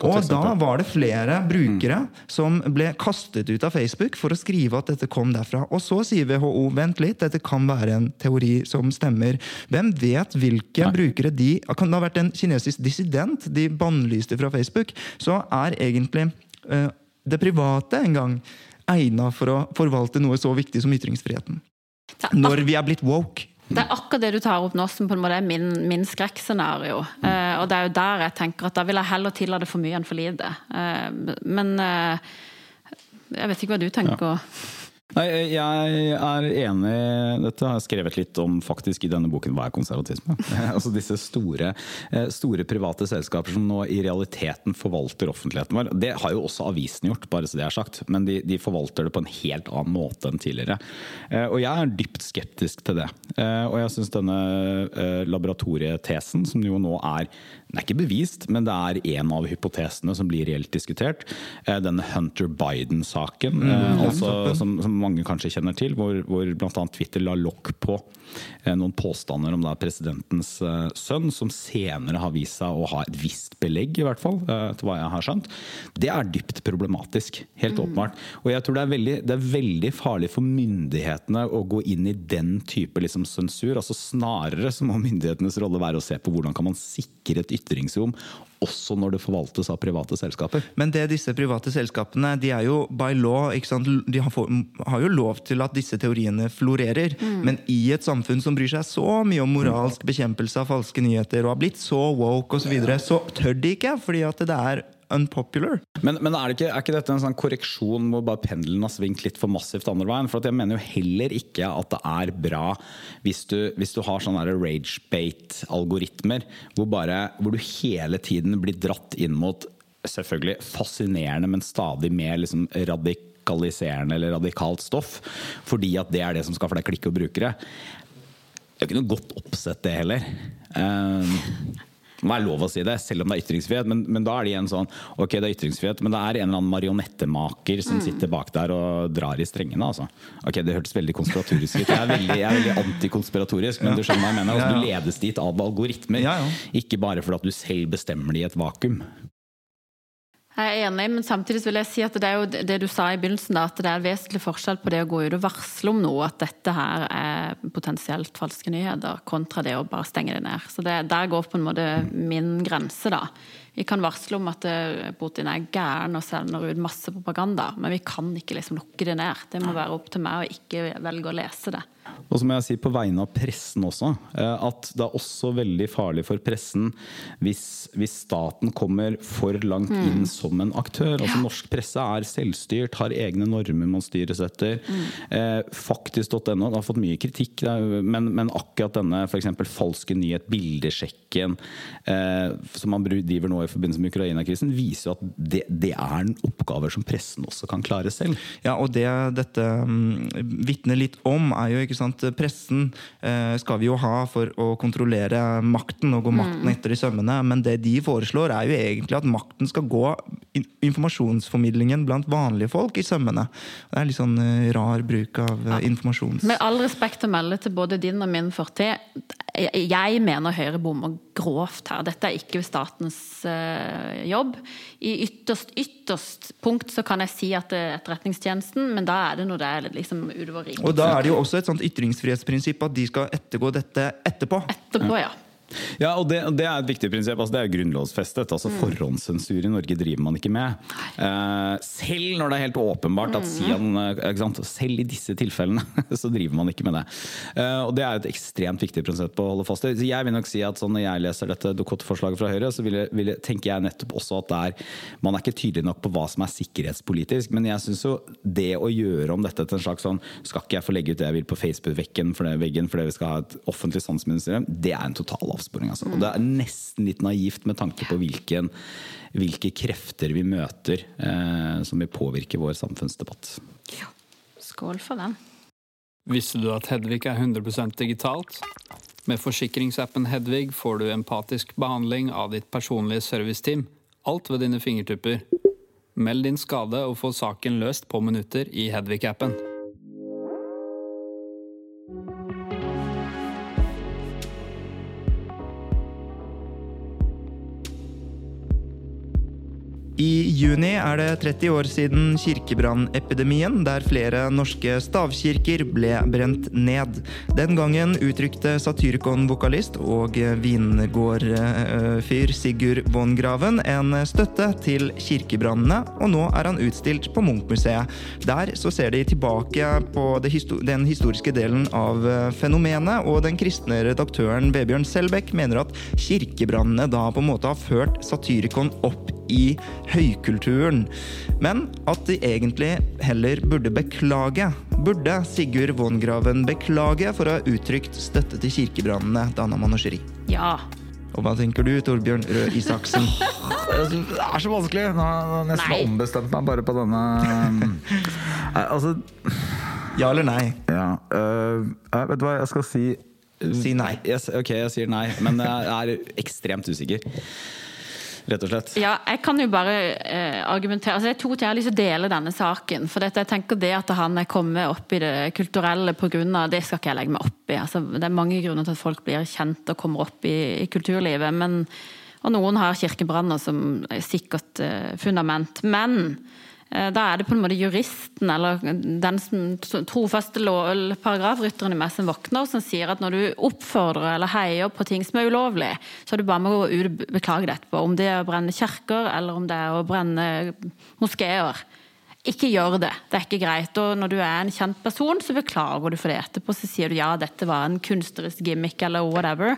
og da var det flere brukere som ble kastet ut av Facebook for å skrive at dette kom derfra. Og så sier WHO vent litt, dette kan være en teori som stemmer. Hvem vet hvilke brukere de Kan det ha vært en kinesisk dissident de bannlyste fra Facebook? Så er egentlig uh, det private en gang egna for å forvalte noe så viktig som ytringsfriheten. Når vi er blitt woke. Det er akkurat det du tar opp nå som på en måte er min, min skrekkscenario. Eh, og det er jo der jeg tenker at da vil jeg heller tillate for mye enn for lite. Uh, men uh, jeg vet ikke hva du tenker. Nei, jeg er enig Dette har jeg skrevet litt om faktisk i denne boken Hva er konservatisme? (laughs) altså disse store, eh, store private selskaper som nå i realiteten forvalter offentligheten vår. Det har jo også avisen gjort, bare så det er sagt. Men de, de forvalter det på en helt annen måte enn tidligere. Eh, Og jeg er dypt skeptisk til det. Eh, Og jeg syns denne laboratorietesen, som jo nå er den er ikke bevist, men det er en av hypotesene som blir reelt diskutert. Eh, Denne Hunter Biden-saken, mm, altså, som, som mange kanskje kjenner til, hvor, hvor bl.a. Twitter la lokk på eh, noen påstander om da presidentens eh, sønn, som senere har vist seg å ha et visst belegg, i hvert fall, eh, til hva jeg har skjønt. Det er dypt problematisk, helt åpenbart. Og jeg tror det er, veldig, det er veldig farlig for myndighetene å gå inn i den type liksom, sensur. altså Snarere så må myndighetenes rolle være å se på hvordan kan man sikre et ytringsrom, også når det forvaltes av private selskaper. Men det disse private selskapene de er jo by law ikke sant? De har, jo lov til at disse teoriene florerer. Men i et samfunn som bryr seg så mye om moralsk bekjempelse av falske nyheter, og har blitt så woke osv., så, videre, så tør de ikke, fordi at det er unpopular. Men, men er, ikke, er ikke dette en sånn korreksjon hvor bare pendelen har svingt litt for massivt andre veien? For jeg mener jo heller ikke at det er bra hvis du, hvis du har sånne der rage-bait-algoritmer hvor, hvor du hele tiden blir dratt inn mot selvfølgelig fascinerende, men stadig mer liksom radikaliserende eller radikalt stoff. Fordi at det er det som skal for deg klikke og brukere. Det er ikke noe godt oppsett, det heller. Um, det må være lov å si det, selv om det er ytringsfrihet. Men, men da er det igjen sånn Ok, det er ytringsfrihet, men det er en eller annen marionettemaker som sitter bak der og drar i strengene. Altså. Ok, Det hørtes veldig konspiratorisk ut. Jeg er veldig, jeg er veldig antikonspiratorisk, men du skjønner hva jeg mener. Altså, du ledes dit av algoritmer, ikke bare fordi at du selv bestemmer det i et vakuum. Jeg er enig, men samtidig vil jeg si at det er jo det du sa i begynnelsen, da, at det er en vesentlig forskjell på det å gå ut og varsle om noe, at dette her er potensielt falske nyheter, kontra det å bare stenge det ned. Så det, Der går på en måte min grense, da. Vi kan varsle om at eh, Putin er gæren og sender ut masse propaganda, men vi kan ikke liksom lukke det ned. Det må være opp til meg å ikke velge å lese det. Og så må jeg si på vegne av pressen også, eh, at det er også veldig farlig for pressen hvis, hvis staten kommer for langt Mm. inn som en aktør. Altså Norsk presse er selvstyrt, har egne normer man styres etter. Mm. Eh, Faktisk.no det har fått mye kritikk, men, men akkurat denne for eksempel falske nyhet, bildesjekken, eh, som man driver nå i forbindelse med Ukraina-krisen, viser jo at det, det er en oppgaver som pressen også kan klare selv. Ja, og det dette um, vitner litt om, er jo ikke sant? Pressen eh, skal vi jo ha for å kontrollere makten og gå makten etter i sømmene, men det de foreslår, er jo egentlig at makten skal gå informasjonsformidlingen blant vanlige folk i sømmene. Det er litt sånn eh, rar bruk av eh, informasjons... Med all respekt å melde til både din og min fortid, jeg- mener Høyre bommer grovt her. Dette er ikke statens uh, jobb. I ytterst, ytterst punkt så kan jeg si at det er Etterretningstjenesten, men da er det når det er liksom utover riket. Og da er det jo også et sånt ytringsfrihetsprinsipp at de skal ettergå dette etterpå. Etterpå, ja. Ja, og det, det er et viktig prinsipp. Altså, det er grunnlovsfestet. Altså, Forhåndssensur i Norge driver man ikke med. Uh, selv når det er helt åpenbart at Sian eh, sant? Selv i disse tilfellene (laughs) så driver man ikke med det. Uh, og Det er et ekstremt viktig prinsipp å holde fast i. Jeg vil nok si at sånn, Når jeg leser dette Dokument-forslaget fra Høyre, så vil jeg, vil jeg, tenker jeg nettopp også at er, man er ikke tydelig nok på hva som er sikkerhetspolitisk. Men jeg syns jo det å gjøre om dette til en slags sånn Skal ikke jeg få legge ut det jeg vil på Facebook-veggen for fordi vi skal ha et offentlig sansministerium? Det er en total avsporing. Altså. Og det er nesten litt naivt med tanke på hvilken, hvilke krefter vi møter eh, som vil påvirke vår samfunnsdebatt. Ja. Skål for den. Visste du at Hedvig er 100% digitalt? Med forsikringsappen Hedvig får du empatisk behandling av ditt personlige serviceteam. Alt ved dine fingertupper. Meld din skade og få saken løst på minutter i Hedvig-appen. I juni er det 30 år siden kirkebrannepidemien, der flere norske stavkirker ble brent ned. Den gangen uttrykte Satyricon-vokalist og vingårdfyr Sigurd von Graven en støtte til kirkebrannene, og nå er han utstilt på Munch-museet. Der så ser de tilbake på den historiske delen av fenomenet, og den kristne redaktøren Vebjørn Selbekk mener at kirkebrannene da på en måte har ført Satyricon opp i høykulturen. Men at de egentlig heller burde beklage. Burde Sigurd Vongraven beklage for å ha uttrykt støtte til kirkebrannene, Dana Manoucheri? Ja. Og hva tenker du, Torbjørn Røe Isaksen? Det er så vanskelig. Nå har jeg nesten Nei. ombestemt meg bare på denne Nei, Altså, Ja eller nei? ja Uh, Vet du hva jeg skal si? Si nei. Yes, ok, jeg sier nei, men jeg er ekstremt usikker. Rett og slett. Ja, jeg kan jo bare eh, argumentere altså, Det er to ting jeg har lyst til å dele denne saken. For dette, jeg tenker det at han er kommet opp i det kulturelle av Det skal ikke jeg legge meg opp i. Altså, det er mange grunner til at folk blir kjent og kommer opp i, i kulturlivet. Men, og noen har kirkebranner som er sikkert eh, fundament. Men da er det på en måte juristen eller den som trofaste paragrafrytteren i meg som våkner, som sier at når du oppfordrer eller heier på ting som er ulovlig, så er det bare med å gå ut og beklage det etterpå. Om det er å brenne kirker, eller om det er å brenne moskeer. Ikke gjør det. Det er ikke greit. Og når du er en kjent person, så beklager du for det etterpå. Så sier du ja, dette var en kunstnerisk gimmick eller whatever.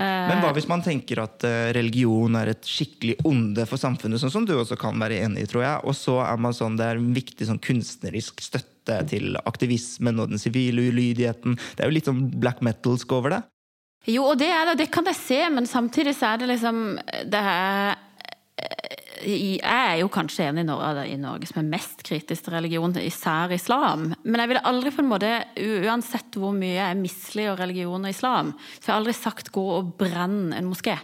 Eh, Men hva hvis man tenker at eh, religion er et skikkelig onde for samfunnet, sånn som du også kan være enig i, tror jeg, og så er man sånn, det er en viktig sånn kunstnerisk støtte til aktivismen og den sivile ulydigheten. Det er jo litt sånn black metalsk over det. Jo, og det er det, det kan jeg se, men samtidig så er det liksom det er, Jeg er jo kanskje en i Norge, i Norge som er mest kritisk til religion, især islam. Men jeg ville aldri på en måte, uansett hvor mye jeg misliker religion og islam, så jeg har aldri sagt gå og brenn en moské.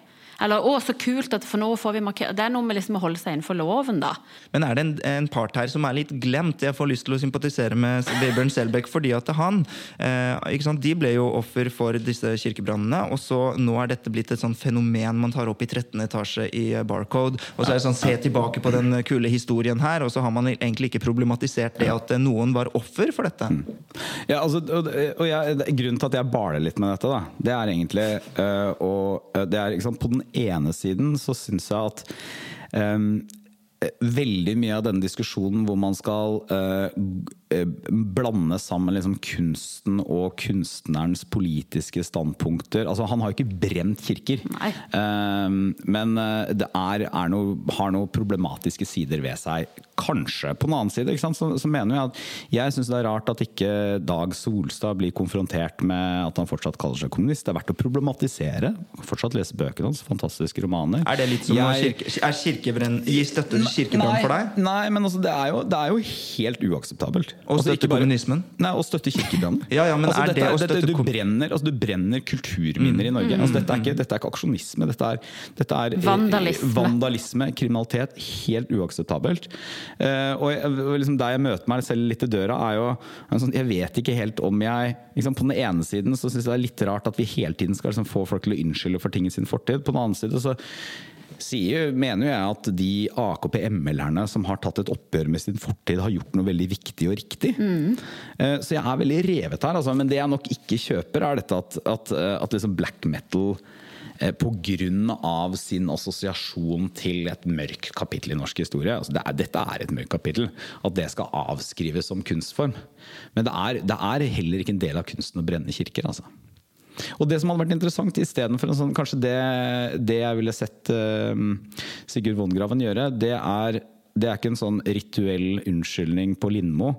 Eller 'å, så kult, at for nå får vi markere Det er noe med liksom å holde seg innenfor loven, da. Men er det en, en part her som er litt glemt? Jeg får lyst til å sympatisere med Vebjørn Selbekk fordi at han eh, ikke sant? De ble jo offer for disse kirkebrannene, og så nå er dette blitt et sånn fenomen man tar opp i 13. etasje i eh, Barcode. Og så er det sånn, se tilbake på den kule historien her, og så har man egentlig ikke problematisert det at eh, noen var offer for dette. Ja, altså, og, og jeg, grunnen til at jeg baler litt med dette, da, det er egentlig øh, og, øh, det er, ikke sant, På den ene siden så syns jeg at um, veldig mye av denne diskusjonen hvor man skal eh, blande sammen liksom kunsten og kunstnerens politiske standpunkter. Altså, han har jo ikke brent kirker, Nei. Eh, men eh, det er, er noe, har noen problematiske sider ved seg. Kanskje. På den annen side ikke sant? Så, så mener jeg at jeg syns det er rart at ikke Dag Solstad blir konfrontert med at han fortsatt kaller seg kommunist. Det er verdt å problematisere. Fortsatt lese bøkene hans. Fantastiske romaner. Er det litt som Jeg- kirke, Er kirkebrenn Gi støtte til kirkebrann for deg? Nei, men altså, det, er jo, det er jo helt uakseptabelt. Å Altså, støtte kommunismen? Nei, å støtte kirkebrannen. (laughs) Ja, ja, men altså, er dette, det å dette, støtte du, brenner, altså, du brenner kulturminner i Norge. Altså, dette, er ikke, dette er ikke aksjonisme. Dette er, dette er eh, Vandalisme. vandalisme, kriminalitet. Helt uakseptabelt. Uh, og jeg, og liksom der jeg møter meg selv litt i døra, er jo en sånn, Jeg vet ikke helt om jeg liksom, På den ene siden så syns jeg det er litt rart at vi hele tiden skal liksom, få folk til å unnskylde for ting i sin fortid. På den annen side så sier, mener jeg at de AKP-ML-erne som har tatt et oppgjør med sin fortid, har gjort noe veldig viktig og riktig. Mm. Så jeg er veldig revet her. Altså. Men det jeg nok ikke kjøper, er dette at, at, eh, at liksom black metal Pga. grunn av sin assosiasjon til et mørkt kapittel i norsk historie. Altså det er, dette er et mørkt kapittel. At det skal avskrives som kunstform. Men det er, det er heller ikke en del av kunsten å brenne kirker. altså. Og det som hadde vært interessant istedenfor en sånn Kanskje det, det jeg ville sett uh, Sigurd Vongraven gjøre, det er det er ikke en sånn rituell unnskyldning på Lindmo,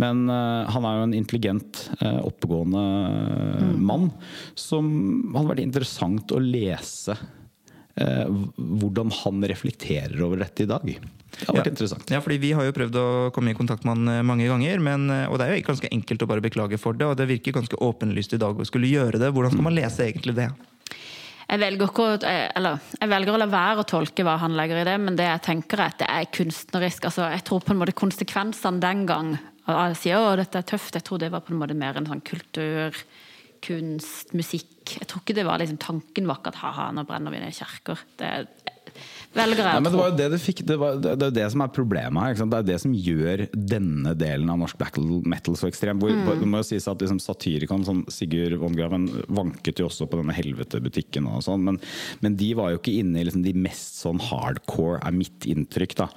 men uh, han er jo en intelligent, uh, oppegående mm. mann som hadde vært interessant å lese hvordan han reflekterer over dette i dag. Det har vært Ja. interessant. Ja, fordi Vi har jo prøvd å komme i kontakt med han eh, mange ganger, men, eh, og det er jo ganske enkelt å bare beklage for det. Og det virker ganske åpenlyst i dag å skulle gjøre det. Hvordan skal man lese egentlig det? Jeg velger, ikke å, eh, eller, jeg velger å la være å tolke hva han legger i det, men det jeg tenker er at det er kunstnerisk. Altså, jeg tror på en måte konsekvensene den gang og Jeg sier at dette er tøft. Jeg tror det var på en måte mer en sånn kultur, kunst, musikk. Jeg tror ikke det var liksom, tanken var ikke at ha-ha, nå brenner vi ned kjerker. Det velger jeg Nei, men det var jo det du fikk Det, var, det, det er det som er problemet her. Det er det som gjør denne delen av norsk battle metal så ekstrem. Hvor, Mm. Det må jo sies at liksom, Satyricon, sånn Sigurd Vongraven, vanket jo også på denne helvetebutikken og sånn, men, men de var jo ikke inne i liksom, de mest sånn hardcore, er mitt inntrykk. da.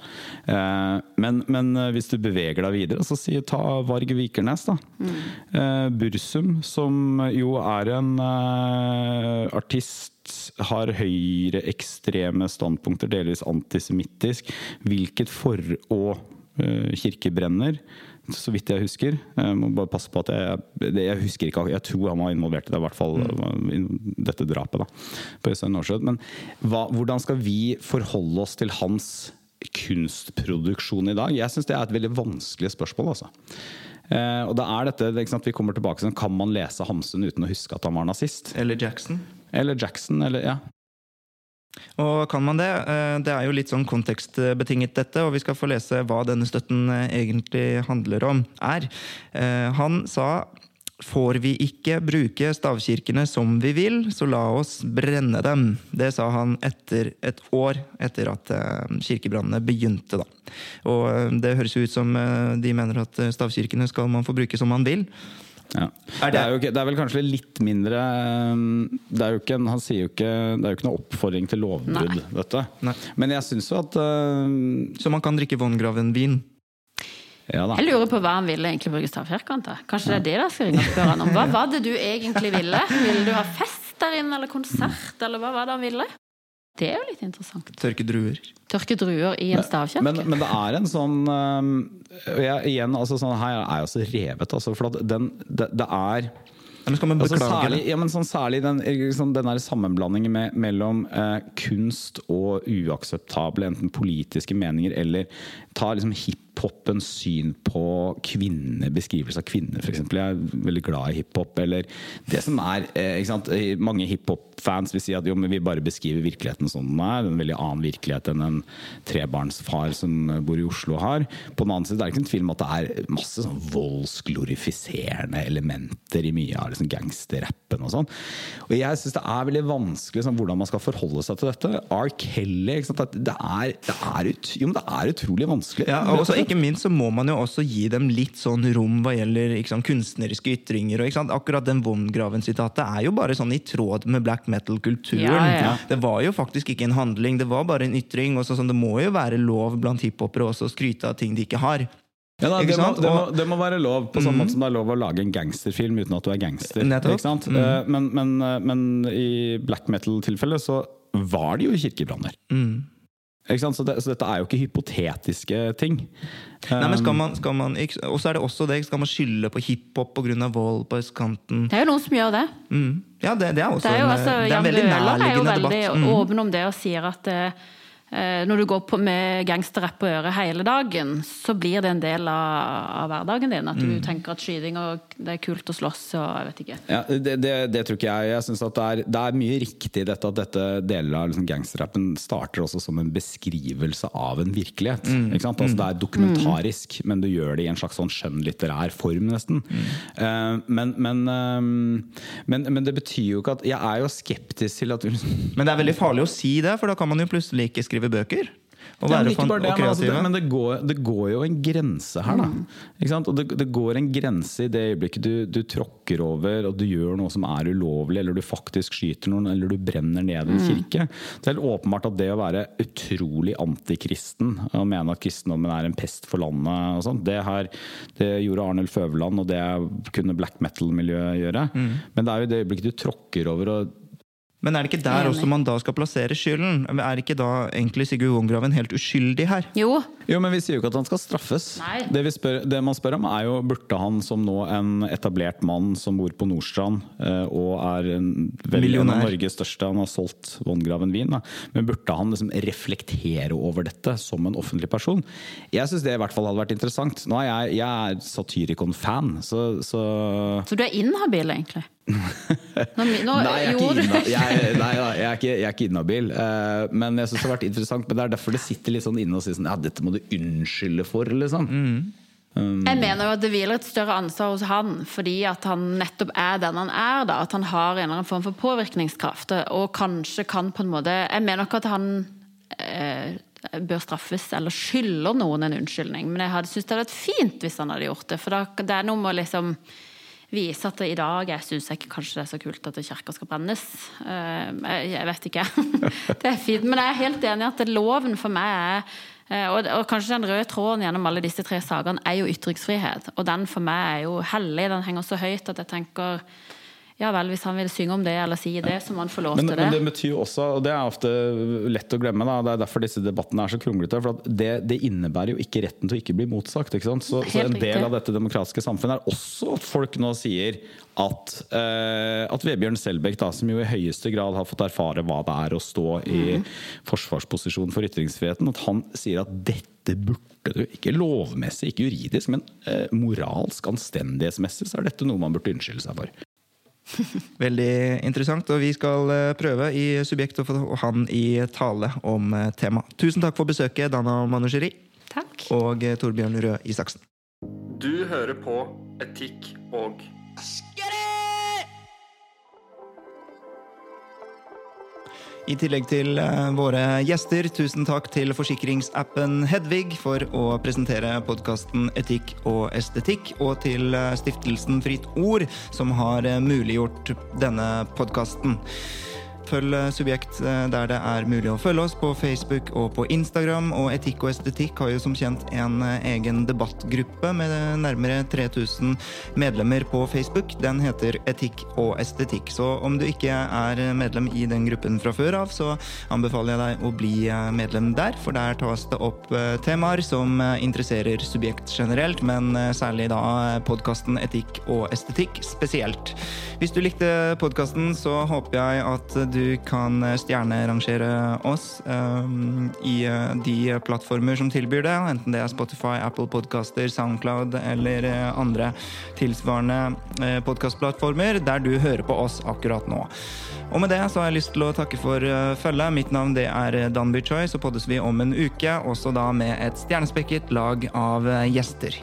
Eh, men, men eh, hvis du beveger deg videre, så si ta Varg Vikernes, da. Eh, Bursum, som jo er en eh, artist har høyreekstreme standpunkter, delvis antisemittisk. Hvilket for- og eh, kirkebrenner, så vidt jeg husker. Jeg må bare passe på at jeg, jeg husker ikke, jeg tror han var involvert i det, i hvert fall i dette drapet da, på Øystein Aarseth. Men hva, hvordan skal vi forholde oss til hans kunstproduksjon i dag? Jeg syns det er et veldig vanskelig spørsmål. altså. Eh, og det er dette, det er ikke sant, Vi kommer tilbake til Kan man lese Hamsun uten å huske at han var nazist? Eller Jackson? Eller Jackson, eller ja. Og kan man det? Eh, Det er jo litt sånn kontekstbetinget, dette, og vi skal få lese hva denne støtten eh, egentlig handler om. er. Eh, Han sa Får vi ikke bruke stavkirkene som vi vil, så la oss brenne dem. Det sa han etter et år etter at kirkebrannene begynte. Da. Og det høres ut som de mener at stavkirkene skal man få bruke som man vil. Ja. Er det, det- er jo ikke, det er vel kanskje litt mindre um, det er jo ikke, Han sier jo ikke Det er jo ikke noe oppfordring til lovbrudd, dette. Nei. Men jeg syns jo at uh, Så man kan drikke Vongraven-vin. Ja da. Jeg lurer på hva han ville egentlig bruke stavfirkant til. Kanskje det er det de skal ringe og spørre han om. Hva (laughs) var det du egentlig ville? Ville du ha fest der inne, eller konsert, eller hva var det han ville? Det er jo litt interessant. Tørke druer. Tørke druer i en stavkirke. Men, men det er en sånn um, jeg, Igjen, altså sånn her er jeg også revet, altså. For at den, det, det er Men skal man Altså særlig, ja, men sånn særlig den, liksom, den der sammenblandingen med, mellom eh, kunst og uakseptable enten politiske meninger eller ta liksom hiphopens syn på kvinner, beskrivelse av kvinner f.eks. Jeg er veldig glad i hiphop. Eller det som er eh, ikke sant? Mange hiphop-fans vil si at jo, vi bare beskriver virkeligheten som den er. En veldig annen virkelighet enn en trebarnsfar som bor i Oslo har. På den annen side er det ikke en tvil om at det er masse sånn voldsglorifiserende elementer i mye av liksom gangsterrappen og sånn. Og jeg syns det er veldig vanskelig sånn, hvordan man skal forholde seg til dette. R. Kelly ikke sant? Det er, det er, ut, jo, men det er utrolig vanskelig. Ja, og også ikke minst så må man jo også gi dem litt sånn rom hva gjelder ikke sant, kunstneriske ytringer. Og, ikke sant? Akkurat den Wongraven-sitatet er jo bare sånn i tråd med black metal-kulturen. Ja, ja. Det var jo faktisk ikke en handling, det var bare en ytring. Og så, sånn, det må jo være lov blant hiphopere også å skryte av ting de ikke har. Ja, da, Ikke det, må, det, må, det må være lov, på samme mm. måte som det er lov å lage en gangsterfilm uten at du er gangster. Nettopp. Ikke sant? Eh, Men, men, eh, men i black metal-tilfellet så var det jo kirkebranner. Mm. Ikke sant? Så, det, så dette er jo ikke hypotetiske ting. Nei, men Um, skal man, skal man Og så er det også det, skal man skylde på hiphop pga. vold på østkanten? Det er jo noen som gjør det. Mm. Ja, det, det er også Det er jo en, altså, det er en Jan veldig Bøhler er jo veldig. Mm. åpen om det og sier at eh, eh, når du går på med gangsterrapp på øret hele dagen, så blir det en del av, av hverdagen din. At du Mm. tenker at skyting og det er kult å slåss og jeg vet ikke. Ja, det, det, det tror ikke jeg. Jeg synes at det er, det er mye riktig dette at dette deler av liksom gangsterrappen starter også som en beskrivelse av en virkelighet. Mm. Ikke sant? Altså, det er dokumentarisk, men du gjør det i en slags sånn skjønnlitterær form, nesten. Mm. Uh, men, men, uh, men, men det betyr jo ikke at Jeg er jo skeptisk til at Men det er veldig farlig å si det, for da kan man jo plutselig ikke skrive bøker. Ja, men ikke bare det, men, altså, det, men det, går, det går jo en grense her, da. Mm. Og det, det går en grense i det øyeblikket du, du tråkker over og du gjør noe som er ulovlig, eller du faktisk skyter noen, eller du brenner ned en Mm. kirke. Det er helt åpenbart at det å være utrolig antikristen og mene at kristendommen er en pest for landet og sånt, det, her, det gjorde Arnulf Øverland, og det kunne black metal-miljøet gjøre. Mm. Men det er jo i det øyeblikket du tråkker over og Men er det ikke der også man da skal plassere skylden? Er ikke da egentlig Sigurd Wongraven helt uskyldig her? Jo, Jo, men vi sier jo ikke at han skal straffes. Nei. Det, vi spør, det man spør om, er jo burde han som nå en etablert mann som bor på Nordstrand eh, og er en, vel, en av Norges største Han har solgt Wongraven vin. Da. Men burde han liksom reflektere over dette som en offentlig person? Jeg syns det i hvert fall hadde vært interessant. Nå er jeg, jeg er Satyricon-fan, så, så så du er inhabil, egentlig. Nå, nå, Nei, jeg er ikke, inna, jeg, nei, jeg er ikke, jeg er ikke inhabil. Uh, men jeg syns det har vært interessant. Men det er derfor det sitter litt sånn inne og sier sånn Ja, dette må du unnskylde for, liksom. Jeg mener jo at det hviler et større ansvar hos han, fordi at han nettopp er den han er. da, At han har en eller annen form for påvirkningskraft. Og kanskje kan på en måte Jeg mener ikke at han eh, bør straffes eller skylder noen en unnskyldning, men jeg hadde syntes det hadde vært fint hvis han hadde gjort det. For da, det er noe med å liksom vise at i dag jeg syns ikke kanskje det er så kult at kirka skal brennes. Eh, jeg, jeg vet ikke. (laughs) det er fint. Men jeg er helt enig i at loven for meg er eh, og kanskje den røde tråden gjennom alle disse tre sakene er jo ytringsfrihet. Og den for meg er jo hellig. Den henger så høyt at jeg tenker ja vel, hvis han vil synge om det eller si det, så må han få lov Men, til men det. det betyr også, og det er ofte lett å glemme, da, det er derfor disse debattene er så kronglete. For at det, det innebærer jo ikke retten til å ikke bli motsagt. Ikke? Så, så en del av dette demokratiske samfunnet er også at folk nå sier at, uh, at Vebjørn Selbekk, da, som jo i høyeste grad har fått erfare hva det er å stå i Mhm. forsvarsposisjon for ytringsfriheten, at han sier at dette burde du, ikke lovmessig, ikke juridisk, men eh, moralsk, anstendighetsmessig, så er dette noe man burde unnskylde seg for. (laughs) Veldig interessant, og vi skal eh, prøve i Subjekt å få han i tale om eh, temaet. Tusen takk for besøket, Dana Manusheri Takk. og eh, Torbjørn Røe Isaksen. Du hører på Etikk og I tillegg til eh, våre gjester, tusen takk til forsikringsappen Hedvig for å presentere podkasten Etikk og estetikk, og til eh, stiftelsen Fritt Ord, som har eh, muliggjort denne podkasten. Følg Subjekt eh, der det er mulig å følge oss, på Facebook og på Instagram. Og Etikk og estetikk har jo som kjent en eh, egen debattgruppe med nærmere 3000 medlemmer på Facebook. Den heter Etikk og estetikk. Så om du ikke er medlem i den gruppen fra før av, så anbefaler jeg deg å bli eh, medlem der, for der tas det opp temaer som interesserer subjekt generelt, men særlig da podkasten Etikk og estetikk spesielt. Hvis du likte podkasten, så håper jeg at du kan stjernerangere oss um, i uh, de plattformer som tilbyr det, enten det er Spotify, Apple Podcaster, Soundcloud eller andre tilsvarende podkastplattformer der du hører på oss akkurat nå. Og med det så har jeg lyst til å takke for følget. Mitt navn det er Danby Choi, så poddes vi om en uke, også da med et stjernespekket lag av gjester.